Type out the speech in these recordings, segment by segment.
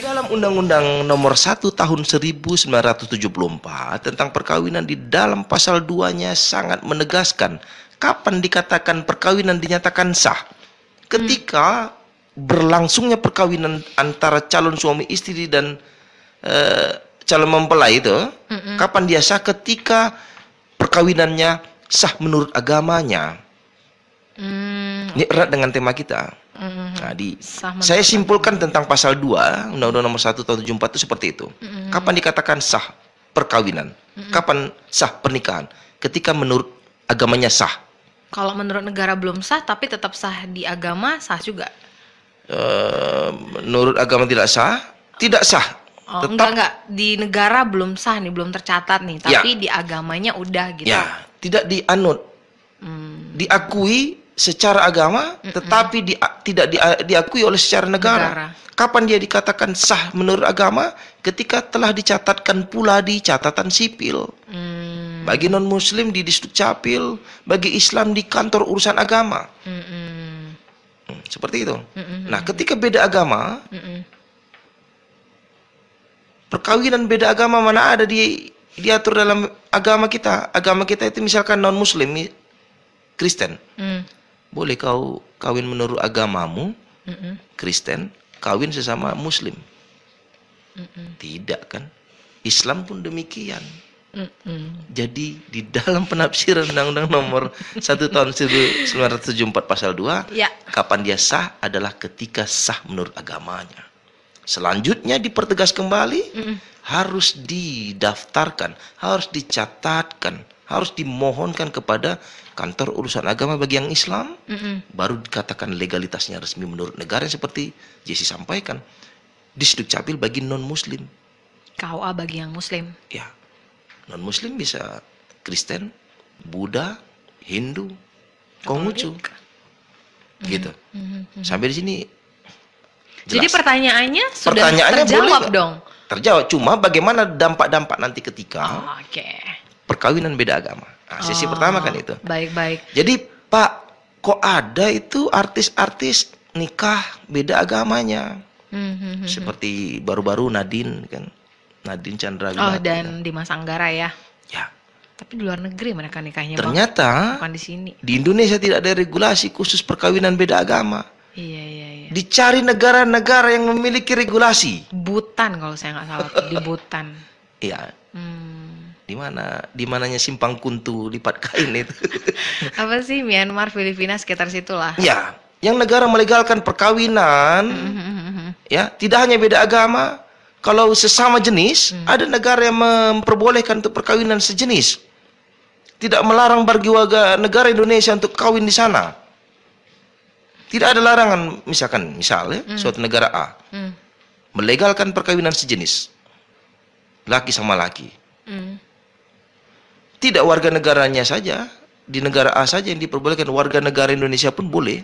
dalam Undang-Undang Nomor 1 Tahun 1974 tentang perkawinan di dalam pasal 2-nya sangat menegaskan kapan dikatakan perkawinan dinyatakan sah. Ketika berlangsungnya perkawinan antara calon suami istri dan eh, calon mempelai itu, kapan dia sah ketika perkawinannya sah menurut agamanya. Hmm, Ini erat dengan tema kita. mhm. Nah, di Sah menurut saya simpulkan tentang pasal 2 Undang-Undang Nomor 1 Tahun 74 itu seperti itu. Kapan dikatakan sah perkawinan? Kapan sah pernikahan? Ketika menurut agamanya sah. Kalau menurut negara belum sah, tapi tetap sah di agama sah juga. Eh, menurut agama tidak sah, tidak sah. Oh, Tetap enggak enggak di negara belum sah nih, belum tercatat nih, Ya. tapi di agamanya udah gitu. ya, tidak dianut, Hmm, diakui secara agama, tetapi di- tidak dia- diakui oleh secara negara. Negara. Kapan dia dikatakan sah menurut agama? Ketika telah dicatatkan pula di catatan sipil. hmm, Bagi non muslim di distrik capil, bagi Islam di kantor urusan agama. hmm, Hmm, seperti itu. hmm, Nah, ketika beda agama, hmm. perkawinan beda agama mana ada di diatur dalam agama kita. Agama kita itu misalkan non muslim, Kristen. Hmm, Boleh kau kawin menurut agamamu, hmm, Kristen, kawin sesama muslim. hmm, Tidak kan? Islam pun demikian. hmm. Jadi di dalam penafsiran Undang-Undang Nomor 1 Tahun 1974 Pasal 2, Ya. kapan dia sah adalah ketika sah menurut agamanya. Selanjutnya dipertegas kembali Mm-mm. harus didaftarkan, harus dicatatkan, harus dimohonkan kepada kantor urusan agama bagi yang Islam Mm-mm. baru dikatakan legalitasnya resmi menurut negara yang seperti Jesse sampaikan. Di Capil bagi non muslim. KUA bagi yang muslim. Ya, non muslim bisa Kristen, Buddha, Hindu, Konghucu, gitu. Mhm. Sampai di sini. Jadi jelas. pertanyaannya sudah Pertanyaannya terjawab boleh dong. terjawab. Cuma bagaimana dampak-dampak nanti ketika Oh, Oke. Perkawinan beda agama. Nah, sesi Oh, pertama kan itu. Baik-baik. Jadi Pak, kok ada itu artis-artis nikah beda agamanya? Mhm. Seperti baru-baru Nadine kan, Nadine Chandra Oh, dan di Mas Anggara ya. ya Tapi di luar negeri mereka nikahnya Bang. ternyata bukan di sini. di Indonesia tidak ada regulasi khusus perkawinan beda agama. Iya, iya, iya. Dicari negara-negara yang memiliki regulasi. Butan kalau saya nggak salah di Butan. Iya, Hmm. Di mana di mananya simpang kuntu lipat kain itu. Apa sih Myanmar, Filipina sekitar situlah. ya, yang negara melegalkan perkawinan Mhm. ya, tidak hanya beda agama, kalau sesama jenis, ada negara yang memperbolehkan untuk perkawinan sejenis. Tidak melarang bagi warga negara Indonesia untuk kawin di sana. Tidak ada larangan, misalkan misalnya suatu negara A Hmm. melegalkan perkawinan sejenis. Laki sama laki. Hmm. Tidak warga negaranya saja, di negara A saja yang diperbolehkan, warga negara Indonesia pun boleh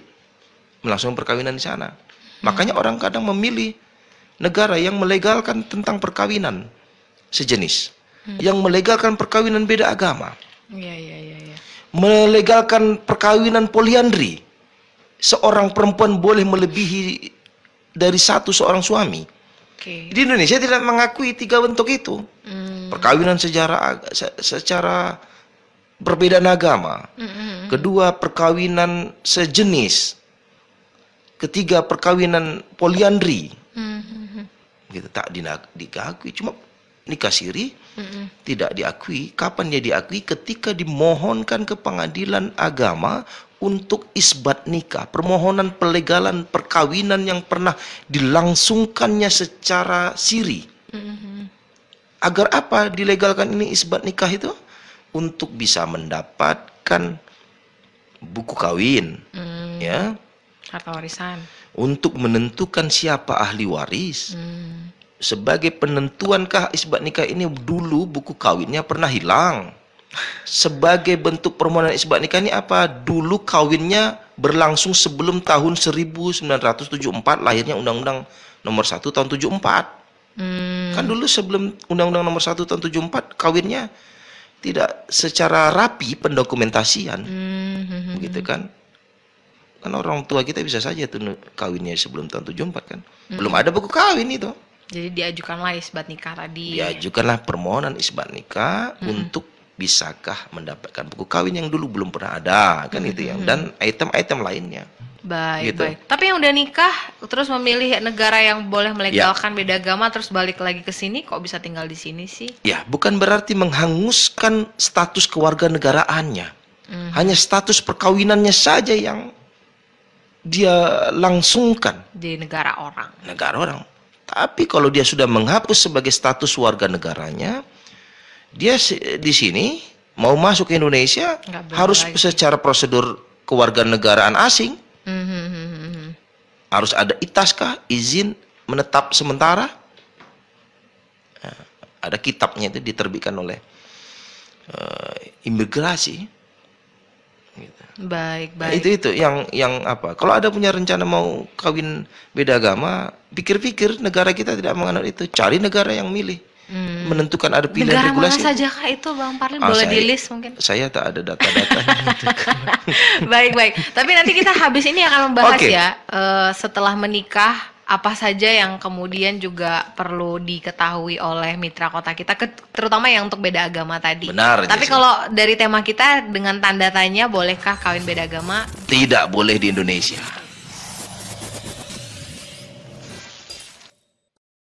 melangsungkan perkawinan di sana. Makanya orang kadang memilih negara yang melegalkan tentang perkawinan sejenis, yang melegalkan perkawinan beda agama, Iya, iya, iya, iya. melegalkan perkawinan poliandri. Seorang perempuan boleh melebihi dari satu seorang suami. Oke. Di Indonesia tidak mengakui tiga bentuk itu. Hmm. Perkawinan secara ag- se- secara perbedaan agama. Mhm. Kedua, perkawinan sejenis. Ketiga, perkawinan poliandri. Mhm. Gitu tak diakui. Cuma nikah siri Mhm. tidak diakui. Kapan dia diakui? Ketika dimohonkan ke pengadilan agama untuk isbat nikah, permohonan pelegalan perkawinan yang pernah dilangsungkannya secara siri. Agar apa dilegalkan ini isbat nikah itu? Untuk bisa mendapatkan buku kawin, Hmm. ya, Harta warisan. untuk menentukan siapa ahli waris. Hmm. Sebagai penentuankah isbat nikah ini dulu buku kawinnya pernah hilang. Sebagai bentuk permohonan isbat nikah ini apa? Dulu kawinnya berlangsung sebelum tahun 1974 lahirnya Undang-Undang Nomor 1 tahun 74. Hmm. Kan dulu sebelum Undang-Undang Nomor 1 tahun 74 kawinnya tidak secara rapi pendokumentasian, Mhm. begitu kan? Kan orang tua kita bisa saja tuh kawinnya sebelum tahun 74 kan. Belum ada buku kawin itu. Jadi diajukanlah isbat nikah tadi. Diajukanlah permohonan isbat nikah untuk bisakah mendapatkan buku kawin yang dulu belum pernah ada kan itu yang dan item-item lainnya. Baik, Gitu. baik. Tapi yang udah nikah terus memilih negara yang boleh Ya. melegalkan beda agama terus balik lagi ke sini kok bisa tinggal di sini sih? Ya, bukan berarti menghanguskan status kewarganegaraannya. Hmm. Hanya status perkawinannya saja yang dia langsungkan Di negara orang. negara orang. Tapi kalau dia sudah menghapus sebagai status warga negaranya, dia di sini mau masuk ke Indonesia harus lagi. secara prosedur kewarganegaraan asing, Hmm, hmm, hmm, hmm, hmm. Harus ada itaskah izin menetap sementara. Nah, ada kitabnya itu diterbitkan oleh eh, imigrasi. Gitu. Baik, Nah, baik. itu itu yang yang apa? Kalau ada punya rencana mau kawin beda agama, pikir-pikir negara kita tidak mengenal itu. Cari negara yang milih, Hmm. menentukan ada pilihan Negara mana regulasi. saja kah itu Bang Parlin? Ah, Boleh saya- di list mungkin? Saya tak ada data-data. baik, baik. Tapi nanti kita habis ini akan membahas Oke. ya eh, setelah menikah apa saja yang kemudian juga perlu diketahui oleh mitra kota kita, terutama yang untuk beda agama tadi. Benar, Tapi kalau dari tema kita dengan tanda tanya, bolehkah kawin beda agama? tidak boleh di Indonesia.